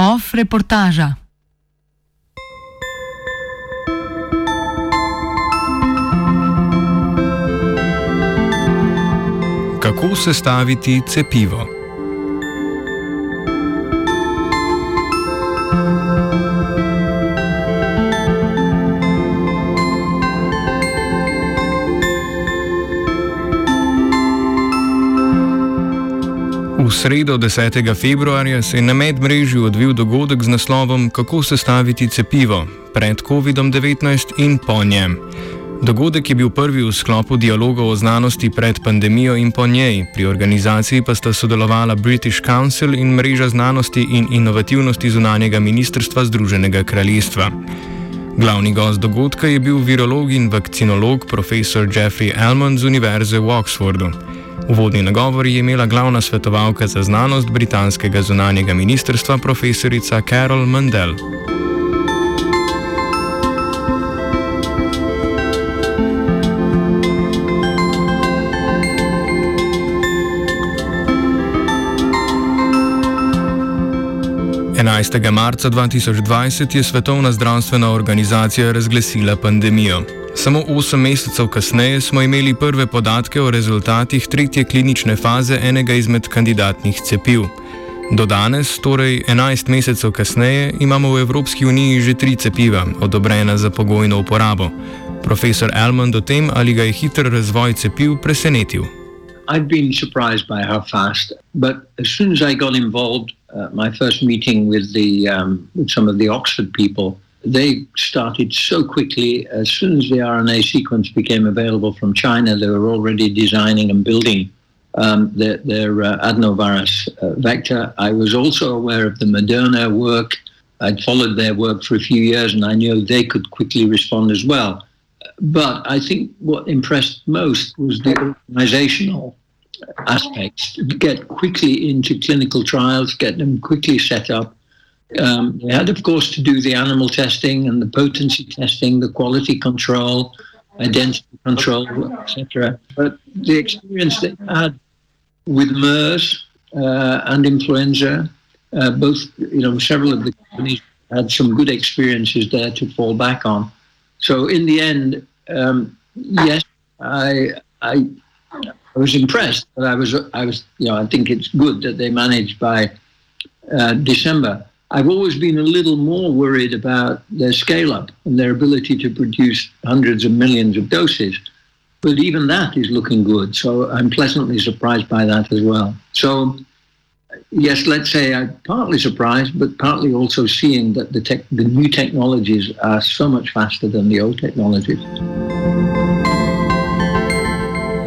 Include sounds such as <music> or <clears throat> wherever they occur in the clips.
Off reportaža. Kako sestaviti cepivo? V sredo 10. februarja se je na medmrežju odvil dogodek z naslovom Kako sestaviti cepivo pred COVID-19 in po njem. Dogodek je bil prvi v sklopu dialoga o znanosti pred pandemijo in po njej, pri organizaciji pa sta sodelovala British Council in Mreža znanosti in inovativnosti zunanjega ministrstva Združenega kraljestva. Glavni gost dogodka je bil virolog in vakcinolog profesor Jeffrey Elmond z Univerze v Oxfordu. Uvodni nagovor je imela glavna svetovalka za znanost britanskega zunanjega ministrstva profesorica Carol Mandel. Enajstega marca 2020 je Svetovna zdravstvena organizacija razglasila pandemijo. Samo 8 mesecev kasneje smo imeli prve podatke o rezultatih tretje klinične faze enega izmed kandidatnih cepiv. Do danes, torej 11 mesecev kasneje, imamo v Evropski uniji že tri cepiva, odobrena za pogojno uporabo. Profesor Elmond o tem, ali ga je hiter razvoj cepiv presenetil. I've been surprised by how fast, but as soon as I got involved, uh, my first meeting with the um, with some of the Oxford people, they started so quickly. As soon as the RNA sequence became available from China, they were already designing and building um, their, their uh, adenovirus uh, vector. I was also aware of the Moderna work. I'd followed their work for a few years, and I knew they could quickly respond as well. But I think what impressed most was the organizational aspects. Get quickly into clinical trials, get them quickly set up, um, they had, of course, to do the animal testing and the potency testing, the quality control, identity control, etc. But the experience they had with MERS uh, and influenza, uh, both, you know, several of the companies had some good experiences there to fall back on. So in the end, um, yes, I, I, I was impressed, but I was, I was, you know, I think it's good that they managed by uh, December I've always been a little more worried about their scale up and their ability to produce hundreds of millions of doses. But even that is looking good. So I'm pleasantly surprised by that as well. So, yes, let's say I'm partly surprised, but partly also seeing that the, tech, the new technologies are so much faster than the old technologies.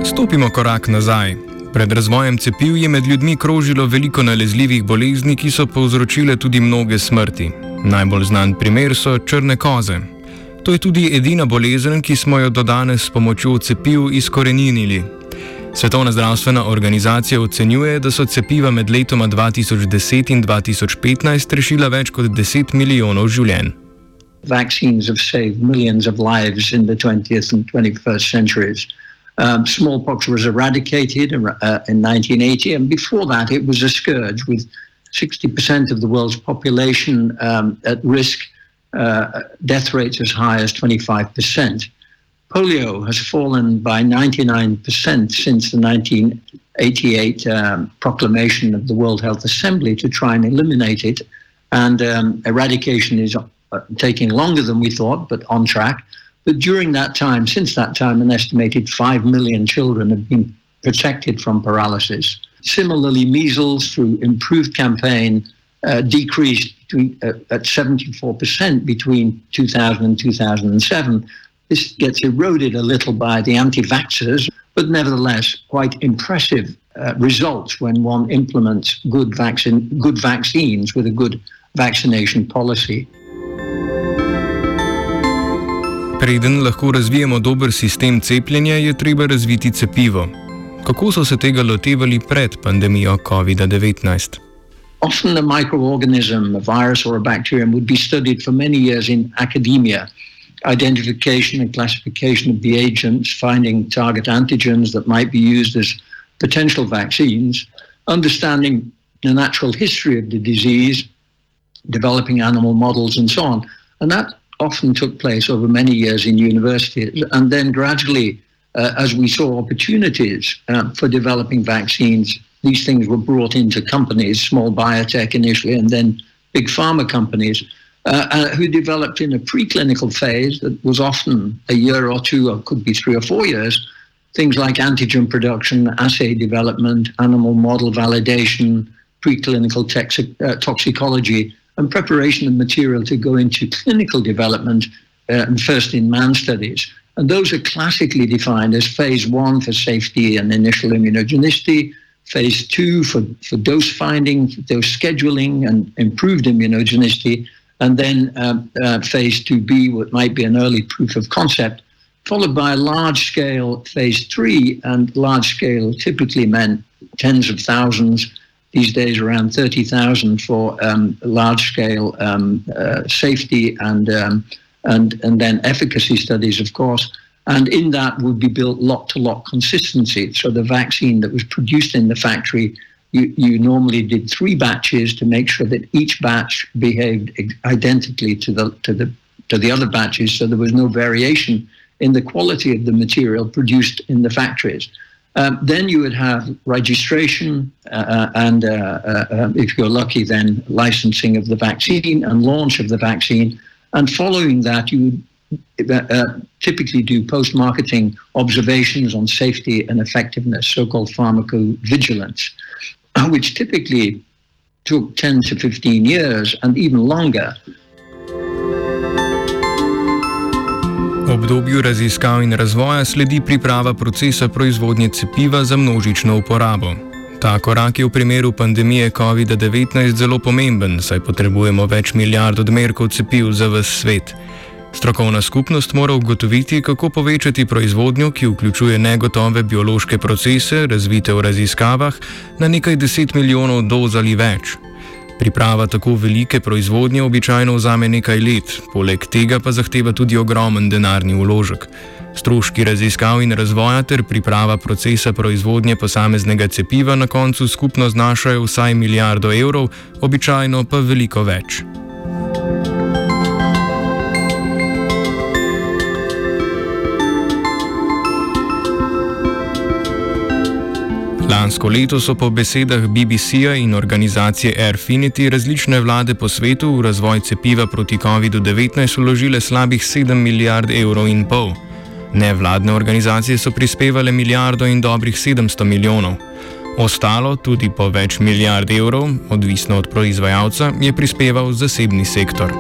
Stopimo korak nazaj. Pred razvojem cepiv je med ljudmi krožilo veliko nalezljivih bolezni, ki so povzročile tudi mnoge smrti. Najbolj znan primer so črne koze. To je tudi edina bolezen, ki smo jo do danes s pomočjo cepiv izkoreninili. Svetovna zdravstvena organizacija ocenjuje, da so cepiva med letoma 2010 in 2015 rešila več kot 10 milijonov življenj. Vaccines have saved millions of lives in the 20th and 21st centuries. Um, smallpox was eradicated uh, in 1980, and before that, it was a scourge with 60% of the world's population um, at risk, uh, death rates as high as 25%. Polio has fallen by 99% since the 1988 um, proclamation of the World Health Assembly to try and eliminate it. And um, eradication is uh, taking longer than we thought, but on track. But during that time, since that time, an estimated 5 million children have been protected from paralysis. Similarly, measles, through improved campaign, uh, decreased between, uh, at 74% between 2000 and 2007. This gets eroded a little by the anti vaxxers, but nevertheless, quite impressive uh, results when one implements good, vaccine, good vaccines with a good vaccination policy. Preden lahko razvijemo dober sistem cepljenja, je treba razviti cepivo. Kako so se tega lotevali pred pandemijo COVID-19? Often a microorganism, a virus or a bacterium, would be studied for many years in academia. Identification and classification of the agents, finding target antigens that might be used as potential vaccines, understanding the natural history of the disease, developing animal models, and so on. And that often took place over many years in universities. And then gradually, uh, as we saw opportunities uh, for developing vaccines, these things were brought into companies, small biotech initially, and then big pharma companies. Uh, uh, who developed in a preclinical phase that was often a year or two, or could be three or four years, things like antigen production, assay development, animal model validation, preclinical uh, toxicology, and preparation of material to go into clinical development uh, and first in man studies. And those are classically defined as phase one for safety and initial immunogenicity, phase two for, for dose finding, dose scheduling, and improved immunogenicity, and then uh, uh, phase 2b, what might be an early proof of concept, followed by a large scale phase three, and large scale typically meant tens of thousands these days around 30,000 for um, large scale um, uh, safety and, um, and, and then efficacy studies, of course. And in that would be built lot to lot consistency. So the vaccine that was produced in the factory, you, you normally did three batches to make sure that each batch behaved identically to the, to the, to the other batches. So there was no variation in the quality of the material produced in the factories. Um, then you would have registration uh, uh and, uh, uh, um, if you're lucky, then licensing of the vaccine and launch of the vaccine. And following that, you would uh, uh, typically do post marketing observations on safety and effectiveness, so called pharmacovigilance, <clears throat> which typically took 10 to 15 years and even longer obdobju raziskav in razvoja sledi priprava procesa proizvodnje cepiva za množično uporabo. Ta korak je v primeru pandemije COVID-19 zelo pomemben, saj potrebujemo več milijard odmerkov cepiv za vse svet. Strokovna skupnost mora ugotoviti, kako povečati proizvodnjo, ki vključuje negotove biološke procese, razvite v raziskavah, na nekaj deset milijonov doz ali več. Priprava tako velike proizvodnje običajno vzame nekaj let, poleg tega pa zahteva tudi ogromen denarni vložek. Stroški raziskav in razvoja ter priprava procesa proizvodnje posameznega cepiva na koncu skupno znašajo vsaj milijardo evrov, običajno pa veliko več. Lansko leto so po besedah BBC-ja in organizacije Airfinity različne vlade po svetu v razvoj cepiva proti COVID-19 vložile slabih 7 milijard evrov in pol. Nevladne organizacije so prispevale milijardo in dobrih 700 milijonov. Ostalo, tudi po več milijard evrov, odvisno od proizvajalca, je prispeval zasebni sektor.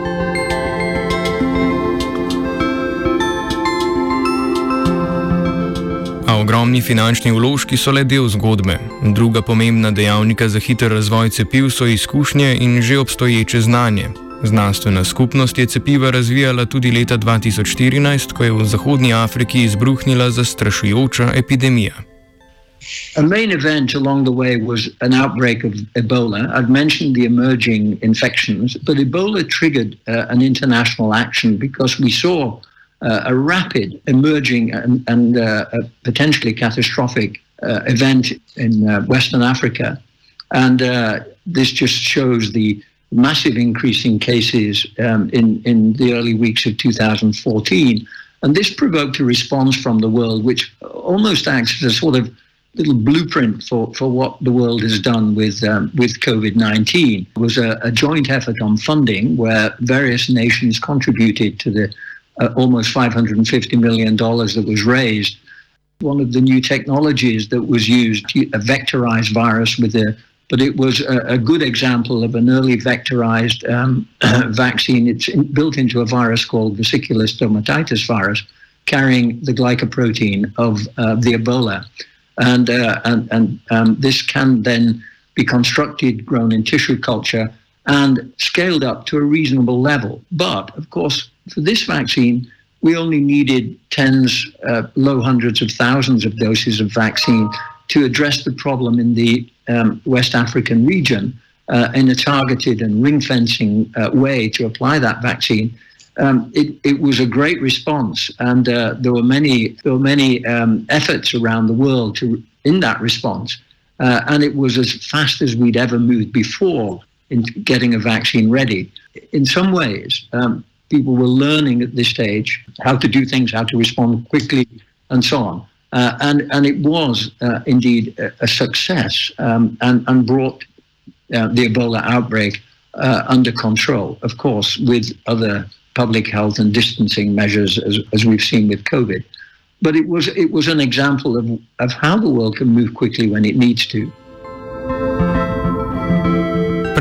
Ogromni finančni vložki so le del zgodbe. Druga pomembna dejavnika za hiter razvoj cepiv so izkušnje in že obstoječe znanje. Znanstvena skupnost je cepiva razvijala tudi leta 2014, ko je v Zahodnji Afriki izbruhnila zastrašujoča epidemija. A main event along the way was an outbreak of Ebola. I've mentioned the emerging infections, but Ebola triggered uh, an international action because we saw a rapid emerging and, and uh, potentially catastrophic uh, event in uh, Western Africa. And uh, this just shows the massive increase in cases um, in, in the early weeks of 2014. And this provoked a response from the world, which almost acts as a sort of little blueprint for, for what the world has done with um, with COVID nineteen. It was a, a, joint effort on funding where various nations contributed to the uh, almost $550 million that was raised. One of the new technologies that was used, a vectorized virus with a but it was a, a good example of an early vectorized um, <clears throat> vaccine. It's in, built into a virus called vesicular stomatitis virus, carrying the glycoprotein of uh, the Ebola. And, uh, and, and um, this can then be constructed, grown in tissue culture, and scaled up to a reasonable level. But, of course, for this vaccine, we only needed tens, uh, low hundreds of thousands of doses of vaccine to address the problem in the um, West African region uh, in a targeted and ring fencing uh, way to apply that vaccine. Um, it, it, was a great response, and uh, there were many there were many um, efforts around the world to in that response, uh, and it was as fast as we'd ever moved before in getting a vaccine ready. In some ways, um, people were learning at this stage how to do things, how to respond quickly, and so on. Uh, and, and it was uh, indeed a, a success um, and, and brought uh, the Ebola outbreak uh, under control, of course, with other public health and distancing measures, as, as we've seen with COVID. But it was, it was an example of, of how the world can move quickly when it needs to.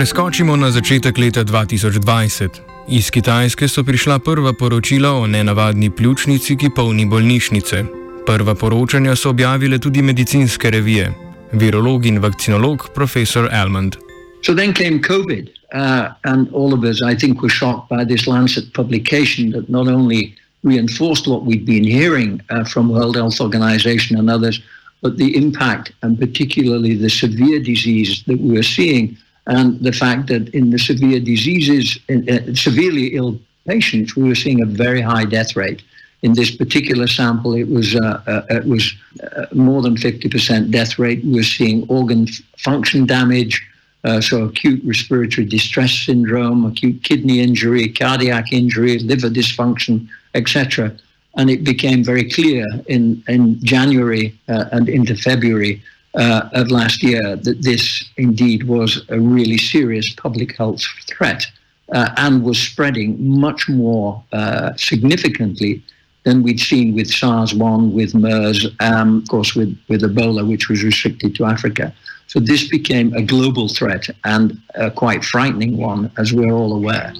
Preskočimo na začetek leta 2020. Iz Kitajske so prišla prva poročila o nenavadni pljučnici, ki polni bolnišnice. Prva poročanja so objavile tudi medicinske revije. Virolog in vakcinolog profesor Elmond. So then came COVID, uh, and all of us, I think, were shocked by this Lancet publication that not only reinforced what we'd been hearing uh, from World Health Organization and others, but the impact and particularly the severe disease that we were seeing, and the fact that in the severe diseases, in, uh, severely ill patients, we were seeing a very high death rate. In this particular sample, it was uh, uh, it was uh, more than 50% death rate. We were seeing organ function damage, uh, so acute respiratory distress syndrome, acute kidney injury, cardiac injury, liver dysfunction, etc. And it became very clear in, in January uh, and into February uh, of last year that this indeed was a really serious public health threat uh, and was spreading much more uh, significantly than we'd seen with SARS-1, with MERS, um, of course with, with Ebola, which was restricted to Africa. So this became a global threat and a quite frightening one, as we're all aware.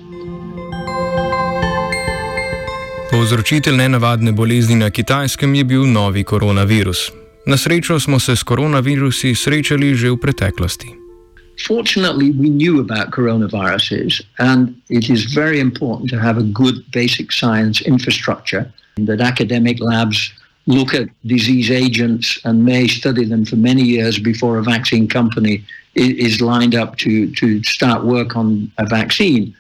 Povzročitelj nenavadne bolezni na kitajskem je bil novi koronavirus. Na srečo smo se s koronavirusi srečali že v preteklosti. Fortunately, we knew about coronaviruses, and it is very important to have a good basic science infrastructure that academic labs look at disease agents and may study them for many years before a vaccine company is lined up to, to start work on a vaccine.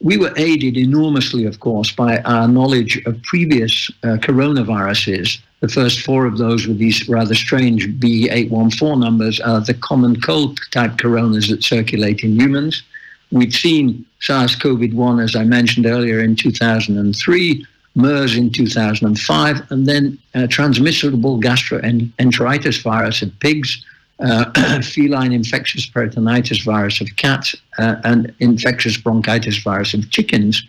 We were aided enormously, of course, by our knowledge of previous uh, coronaviruses. The first four of those were these rather strange B814 numbers, are the common cold type coronas that circulate in humans. We'd seen SARS CoV 1, as I mentioned earlier, in 2003, MERS in 2005, and then uh, transmissible gastroenteritis virus in pigs uh, <clears throat> feline infectious peritonitis virus of cats uh, and infectious bronchitis virus of chickens,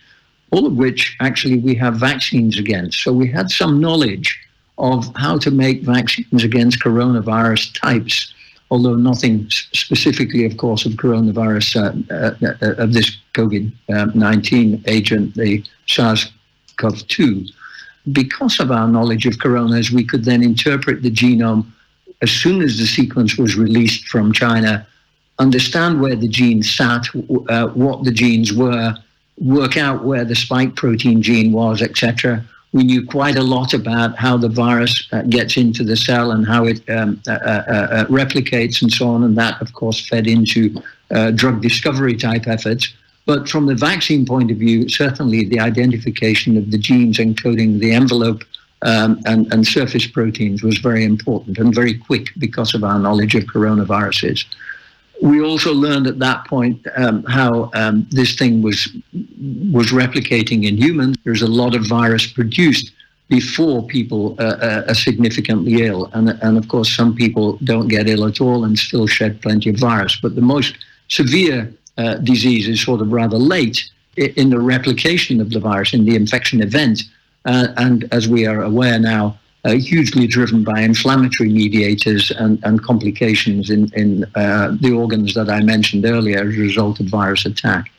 all of which actually we have vaccines against. So we had some knowledge of how to make vaccines against coronavirus types, although nothing specifically, of course, of coronavirus, uh, uh, uh of this COVID 19 agent, the SARS CoV 2. Because of our knowledge of coronas, we could then interpret the genome as soon as the sequence was released from China, understand where the genes sat, uh, what the genes were, work out where the spike protein gene was, etc. We knew quite a lot about how the virus uh, gets into the cell and how it um, uh, uh, uh replicates and so on. And that, of course, fed into uh, drug discovery type efforts. But from the vaccine point of view, certainly the identification of the genes encoding the envelope um, and, and surface proteins was very important and very quick because of our knowledge of coronaviruses. We also learned at that point um, how um, this thing was was replicating in humans. There's a lot of virus produced before people uh, are significantly ill, and and of course some people don't get ill at all and still shed plenty of virus. But the most severe uh, disease is sort of rather late in the replication of the virus in the infection event uh, and as we are aware now, uh, hugely driven by inflammatory mediators and, and complications in, in uh, the organs that I mentioned earlier as a result of virus attack.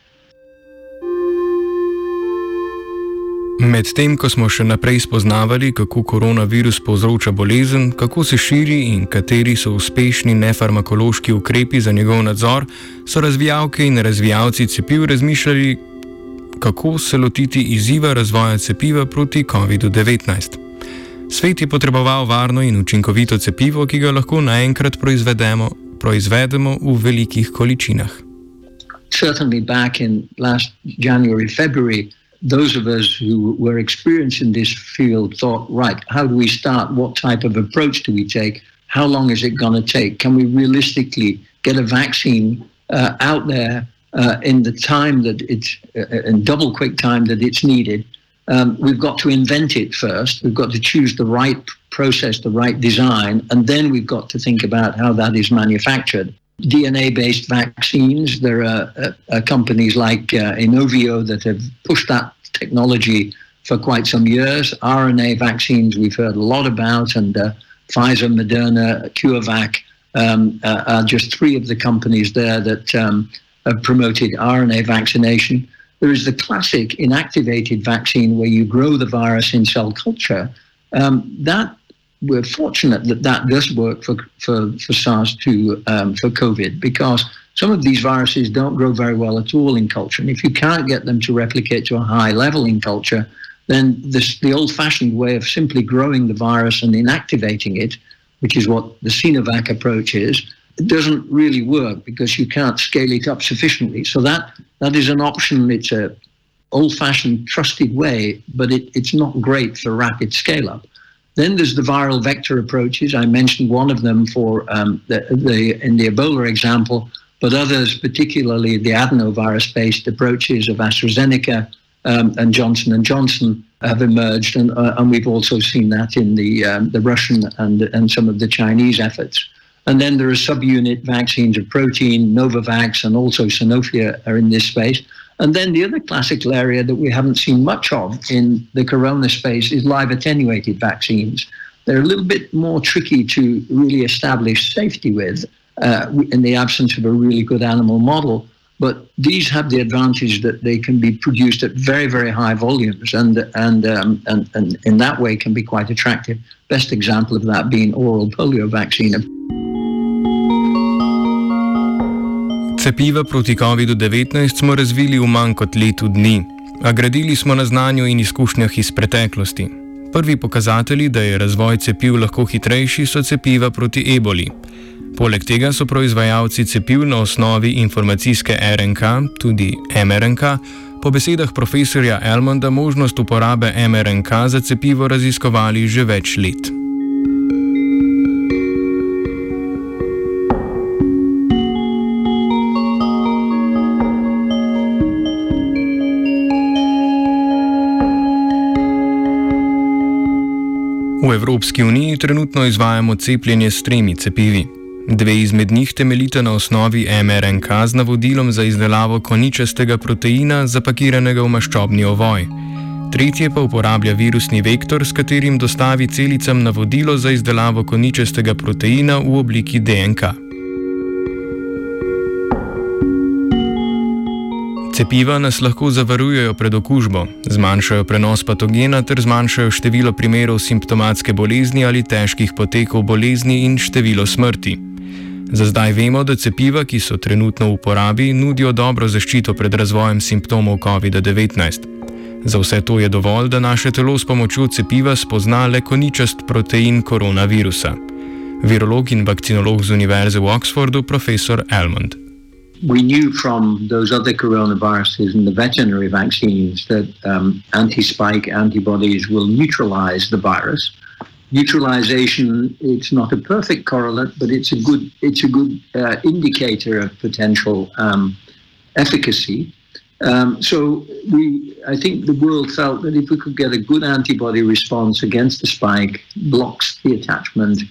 Medtem ko smo še naprej spoznavali, kako koronavirus povzroča bolezen, kako se širi in kateri so uspešni nefarmakološki ukrepi za njegov nadzor, so razvijalke in razvijalci cepiv razmišljali, kako se lotiti izziva razvoja cepiva proti COVID-19. Svet je potreboval varno in učinkovito cepivo, ki ga lahko naenkrat proizvedemo, proizvedemo v velikih količinah. Certainly, back in last January, February, those of us who were experienced in this field thought, right, how do we start? What type of approach do we take? How long is it going to take? Can we realistically get a vaccine uh, out there uh, in the time that it's uh, in double quick time that it's needed. Um, we've got to invent it first. We've got to choose the right process, the right design, and then we've got to think about how that is manufactured. DNA based vaccines, there are uh, uh, companies like uh, Inovio that have pushed that technology for quite some years. RNA vaccines, we've heard a lot about, and uh, Pfizer, Moderna, CureVac um, uh, are just three of the companies there that um, have promoted RNA vaccination. There is the classic inactivated vaccine where you grow the virus in cell culture. Um, that we're fortunate that that does work for for, for SARS-2 um, for COVID because some of these viruses don't grow very well at all in culture, and if you can't get them to replicate to a high level in culture, then this, the old-fashioned way of simply growing the virus and inactivating it, which is what the Sinovac approach is, it doesn't really work because you can't scale it up sufficiently. So that that is an option. It's a old-fashioned, trusted way, but it, it's not great for rapid scale-up. Then there's the viral vector approaches. I mentioned one of them for um, the, the in the Ebola example, but others, particularly the adenovirus-based approaches of AstraZeneca um, and Johnson and Johnson, have emerged, and, uh, and we've also seen that in the um, the Russian and and some of the Chinese efforts. And then there are subunit vaccines of protein, Novavax, and also Sanofi are in this space. And then the other classical area that we haven't seen much of in the corona space is live attenuated vaccines. They're a little bit more tricky to really establish safety with uh, in the absence of a really good animal model. But these have the advantage that they can be produced at very, very high volumes, and and um, and, and in that way can be quite attractive. Best example of that being oral polio vaccine. Cepiva proti COVID-19 smo razvili v manj kot letu dni, a gradili smo na znanju in izkušnjah iz preteklosti. Prvi pokazatelji, da je razvoj cepiv lahko hitrejši, so cepiva proti eboli. Poleg tega so proizvajalci cepiv na osnovi informacijske RNK, tudi mRNK, po besedah profesorja Elmonda možnost uporabe mRNK za cepivo raziskovali že več let. Evropski uniji trenutno izvajamo cepljenje s tremi cepivi. Dve izmed njih temeljita na osnovi mRNK z navodilom za izdelavo koničastega proteina, zapakiranega v maščobni ovoj. Tretje pa uporablja virusni vektor, s katerim dostavi celicam navodilo za izdelavo koničastega proteina v obliki DNK. Cepiva nas lahko zavarujejo pred okužbo, zmanjšajo prenos patogena ter zmanjšajo število primerov simptomatske bolezni ali težkih potekov bolezni in število smrti. Za zdaj vemo, da cepiva, ki so trenutno v uporabi, nudijo dobro zaščito pred razvojem simptomov COVID-19. Za vse to je dovolj, da naše telo s pomočjo cepiva spozna le koničast protein koronavirusa. Virolog in vakcinolog z Univerze v Oxfordu, profesor Elmond. We knew from those other coronaviruses and the veterinary vaccines that um, anti-spike antibodies will neutralize the virus. Neutralization, it's not a perfect correlate, but it's a good, it's a good uh, indicator of potential um, efficacy. Um, so we, I think the world felt that if we could get a good antibody response against the spike, blocks the attachment,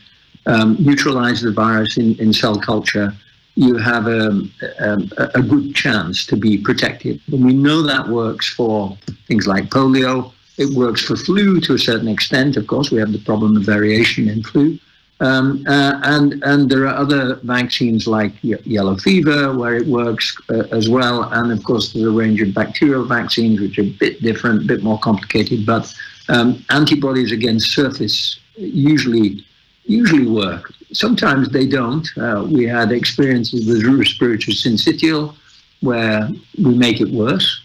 um, neutralize the virus in, in cell culture, you have a, a, a, good chance to be protected. And we know that works for things like polio. It works for flu to a certain extent. Of course, we have the problem of variation in flu. Um, uh, and and there are other vaccines like yellow fever where it works uh, as well. And of course, there's a range of bacterial vaccines which are a bit different, a bit more complicated. But um, antibodies against surface usually usually work. Sometimes they don't. Uh, we had experiences with respiratory syncytial where we make it worse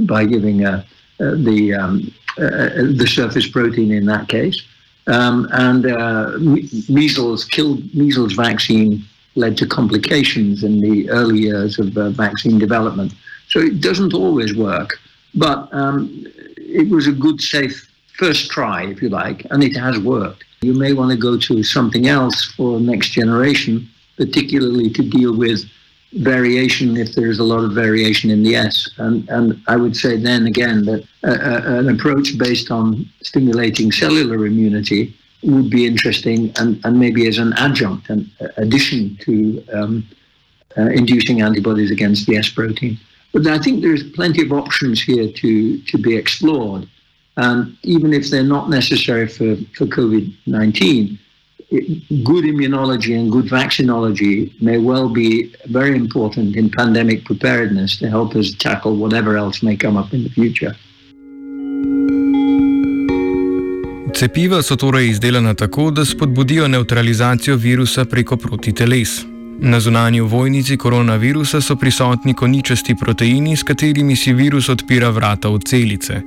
by giving uh, uh, the um, uh, the surface protein in that case. Um, and uh, measles killed measles vaccine led to complications in the early years of uh, vaccine development. So it doesn't always work, but um, it was a good, safe first try, if you like, and it has worked. You may want to go to something else for next generation, particularly to deal with variation if there's a lot of variation in the S. And, and I would say then again that uh, uh, an approach based on stimulating cellular immunity would be interesting and, and maybe as an adjunct, an addition to um, uh, inducing antibodies against the S protein. But I think there's plenty of options here to, to be explored. And even if they're not necessary for, for COVID 19, good immunology and good vaccinology may well be very important in pandemic preparedness to help us tackle whatever else may come up in the future. Cepiva so torej izdelana tako, da spodbudijo neutralizacijo virusa preko protiteles. Na zunanji vojnici koronavirusa so prisotni koničasti proteini, s katerimi si virus odpira vrata v celice.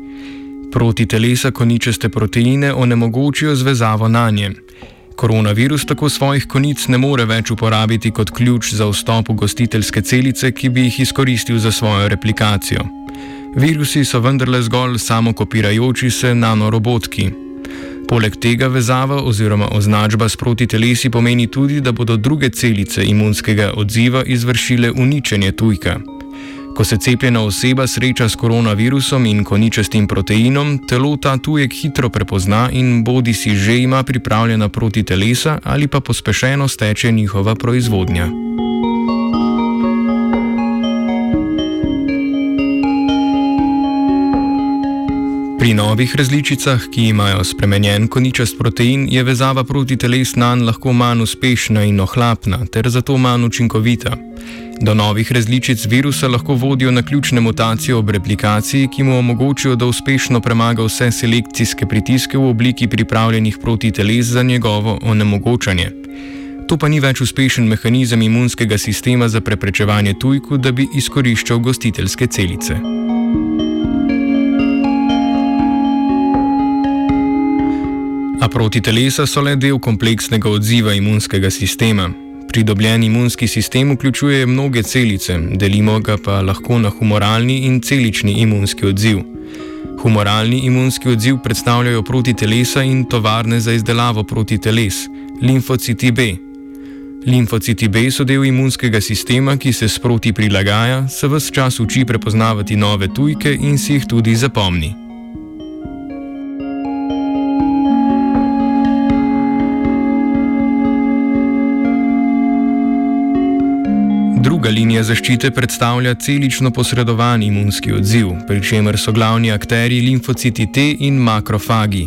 Protitelesa koničaste proteine onemogočijo zvezavo na nje. Koronavirus tako svojih konic ne more več uporabiti kot ključ za vstop v gostiteljske celice, ki bi jih izkoristil za svojo replikacijo. Virusi so vendarle zgolj samokopirajoči se nanorobotki. Poleg tega vezava oziroma označba s protitelesi pomeni tudi, da bodo druge celice imunskega odziva izvršile uničenje tujka. Ko se cepljena oseba sreča s koronavirusom in koničastim proteinom, telo ta tujek hitro prepozna in bodi si že ima pripravljena proti telesa ali pa pospešeno steče njihova proizvodnja. Pri novih različicah, ki imajo spremenjen koničast protein, je vezava proti teles nanj lahko manj uspešna in ohlapna, ter zato manj učinkovita. Do novih različic virusa lahko vodijo na ključne mutacije ob replikaciji, ki mu omogočijo, da uspešno premaga vse selekcijske pritiske v obliki pripravljenih proti teles za njegovo onemogočanje. To pa ni več uspešen mehanizem imunskega sistema za preprečevanje tujku, da bi izkoriščal gostiteljske celice. A proti telesa so le del kompleksnega odziva imunskega sistema. Pridobljen imunski sistem vključuje mnoge celice, delimo ga pa lahko na humoralni in celični imunski odziv. Humoralni imunski odziv predstavljajo protitelesa in tovarne za izdelavo protiteles, limfociti B. Limfociti B so del imunskega sistema, ki se sproti prilagaja, se vse čas uči prepoznavati nove tujke in si jih tudi zapomni. Druga linija zaščite predstavlja celično posredovan imunski odziv, pri čemer so glavni akteri limfociti T in makrofagi.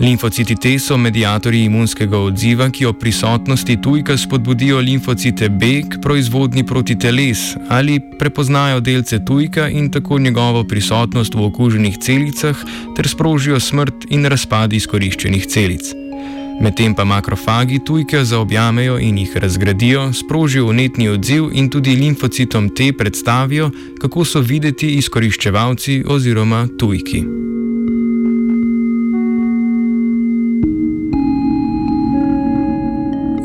Limfociti T so medijatorji imunskega odziva, ki ob prisotnosti tujka spodbudijo limfocite B k proizvodni proti teles ali prepoznajo delce tujka in tako njegovo prisotnost v okuženih celicah ter sprožijo smrt in razpad izkoriščenih celic. Medtem pa makrofagi tujke zaobjamejo in jih razgradijo, sprožijo unetni odziv in tudi limfocitom te predstavijo, kako so videti izkoriščevalci oziroma tujki.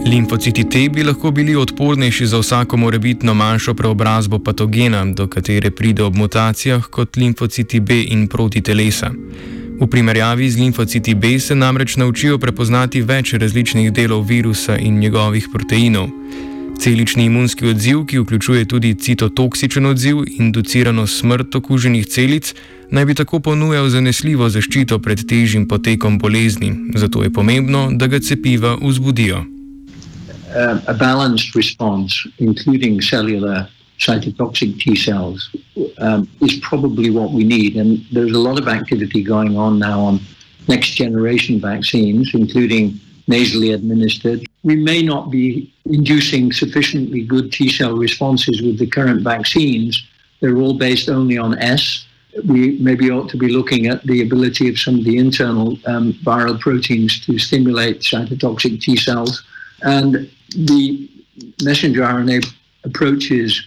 Limfociti T bi lahko bili odpornejši za vsako morebitno manjšo preobrazbo patogena, do katere pride ob mutacijah kot limfociti B in proti telesa. V primerjavi z limfociti B se namreč naučijo prepoznati več različnih delov virusa in njegovih proteinov. Celični imunski odziv, ki vključuje tudi citotoksičen odziv in inducirano smrt okuženih celic, naj bi tako ponujal zanesljivo zaščito pred težjim potekom bolezni, zato je pomembno, da ga cepiva vzbudijo. Uh, a balanced response, including cellular cytotoxic T cells um, is probably what we need. And there's a lot of activity going on now on next generation vaccines, including nasally administered. We may not be inducing sufficiently good T cell responses with the current vaccines. They're all based only on S. We maybe ought to be looking at the ability of some of the internal um, viral proteins to stimulate cytotoxic T cells. And the messenger RNA approaches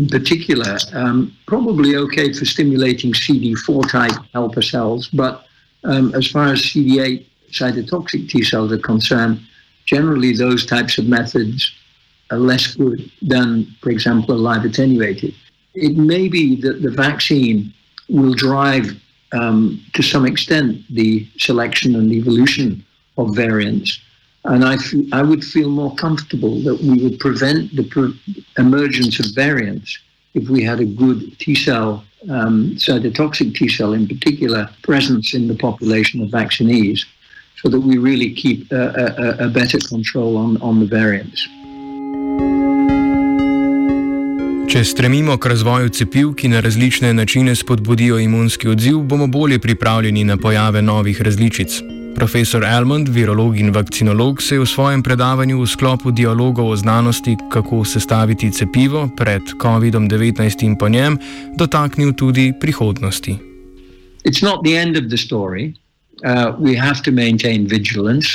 in particular, um, probably okay for stimulating CD4 type helper cells, but um, as far as CD8 cytotoxic T cells are concerned, generally those types of methods are less good than, for example, a live attenuated. It may be that the vaccine will drive um, to some extent the selection and evolution of variants, And I, I would feel more comfortable that we would prevent the pre- emergence of variants if we had a good T cell, um, cytotoxic T cell in particular, presence in the population of vaccinees, so that we really keep a, a, a better control on, on the variants. Če stremimo k razvoju cepiv, ki na različne načine spodbudijo imunski odziv, bomo bolje pripravljeni na pojave novih različic. Profesor Elmond, virolog in vakcinolog, se je v svojem predavanju v sklopu dialogov o znanosti, kako sestaviti cepivo pred COVID-19 in po njem, dotaknil tudi prihodnosti. It's not the end of the story. Uh, we have to maintain vigilance.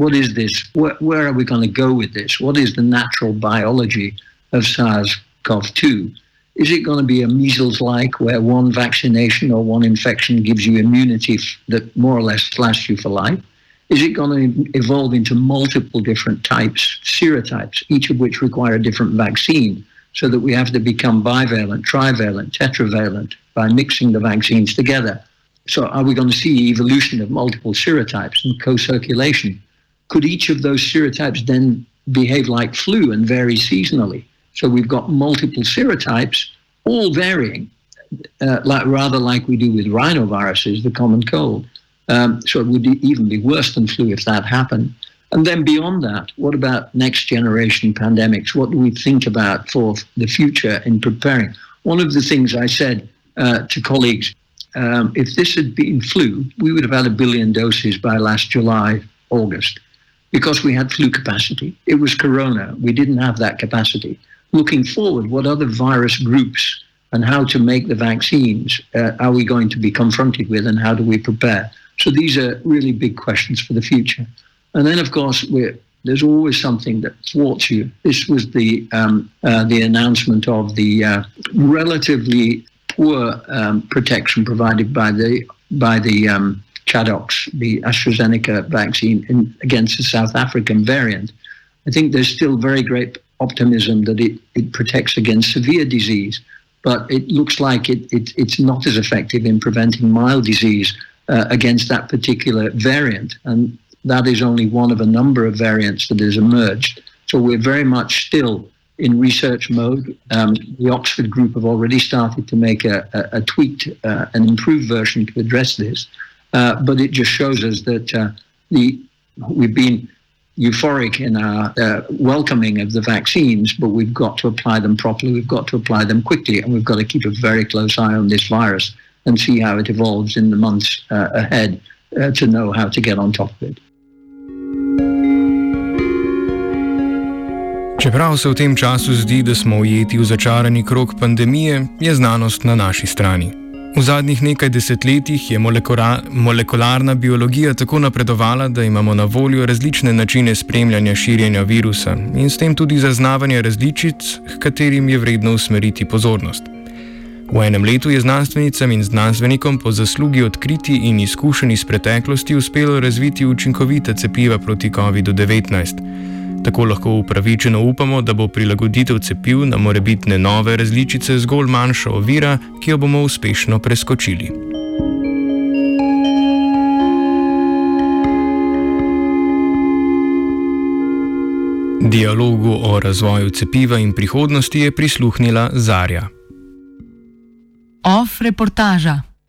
What is this? Where, where are we going to go with this? What is the natural biology of SARS CoV-2. Is it going to be a measles like, where one vaccination or one infection gives you immunity that more or less lasts you for life? Is it going to evolve into multiple different types, serotypes, each of which require a different vaccine, so that we have to become bivalent, trivalent, tetravalent by mixing the vaccines together? So, are we going to see evolution of multiple serotypes and co circulation? Could each of those serotypes then behave like flu and vary seasonally? So we've got multiple serotypes, all varying, uh, like, rather like we do with rhinoviruses, the common cold. Um, so it would even be worse than flu if that happened. And then beyond that, what about next generation pandemics? What do we think about for the future in preparing? One of the things I said uh, to colleagues um, if this had been flu, we would have had a billion doses by last July, August, because we had flu capacity. It was corona. We didn't have that capacity looking forward, what other virus groups and how to make the vaccines uh, are we going to be confronted with and how do we prepare? So these are really big questions for the future. And then, of course, there's always something that thwarts you. This was the um, uh, the announcement of the uh, relatively poor um, protection provided by the by the um, ChAdOx, the AstraZeneca vaccine, in, against the South African variant. I think there's still very great optimism that it, it protects against severe disease, but it looks like it, it it's not as effective in preventing mild disease uh, against that particular variant. And that is only one of a number of variants that has emerged. So we're very much still in research mode. Um, the Oxford group have already started to make a, a, a tweaked, uh, an improved version to address this. Uh, but it just shows us that uh, the we've been euphoric in our uh, welcoming of the vaccines, but we've got to apply them properly. We've got to apply them quickly, and we've got to keep a very close eye on this virus and see how it evolves in the months uh, ahead uh, to know how to get on top of it. Čeprav se v tem času zdi, da smo ujeti v začarani krok pandemije, je znanost na naši strani. V zadnjih nekaj desetletjih je molekularna biologija tako napredovala, da imamo na voljo različne načine spremljanja širjenja virusa in s tem tudi zaznavanja različic, h katerim je vredno usmeriti pozornost. V enem letu je znanstvenicam in znanstvenikom po zaslugi odkriti in izkušenj iz preteklosti uspelo razviti učinkovita cepiva proti COVID-19. Tako lahko upravičeno upamo, da bo prilagoditev cepiv na morebitne nove različice zgolj manjša ovira, ki jo bomo uspešno preskočili. Dialogu o razvoju cepiva in prihodnosti je prisluhnila Zarja. Off reportaža.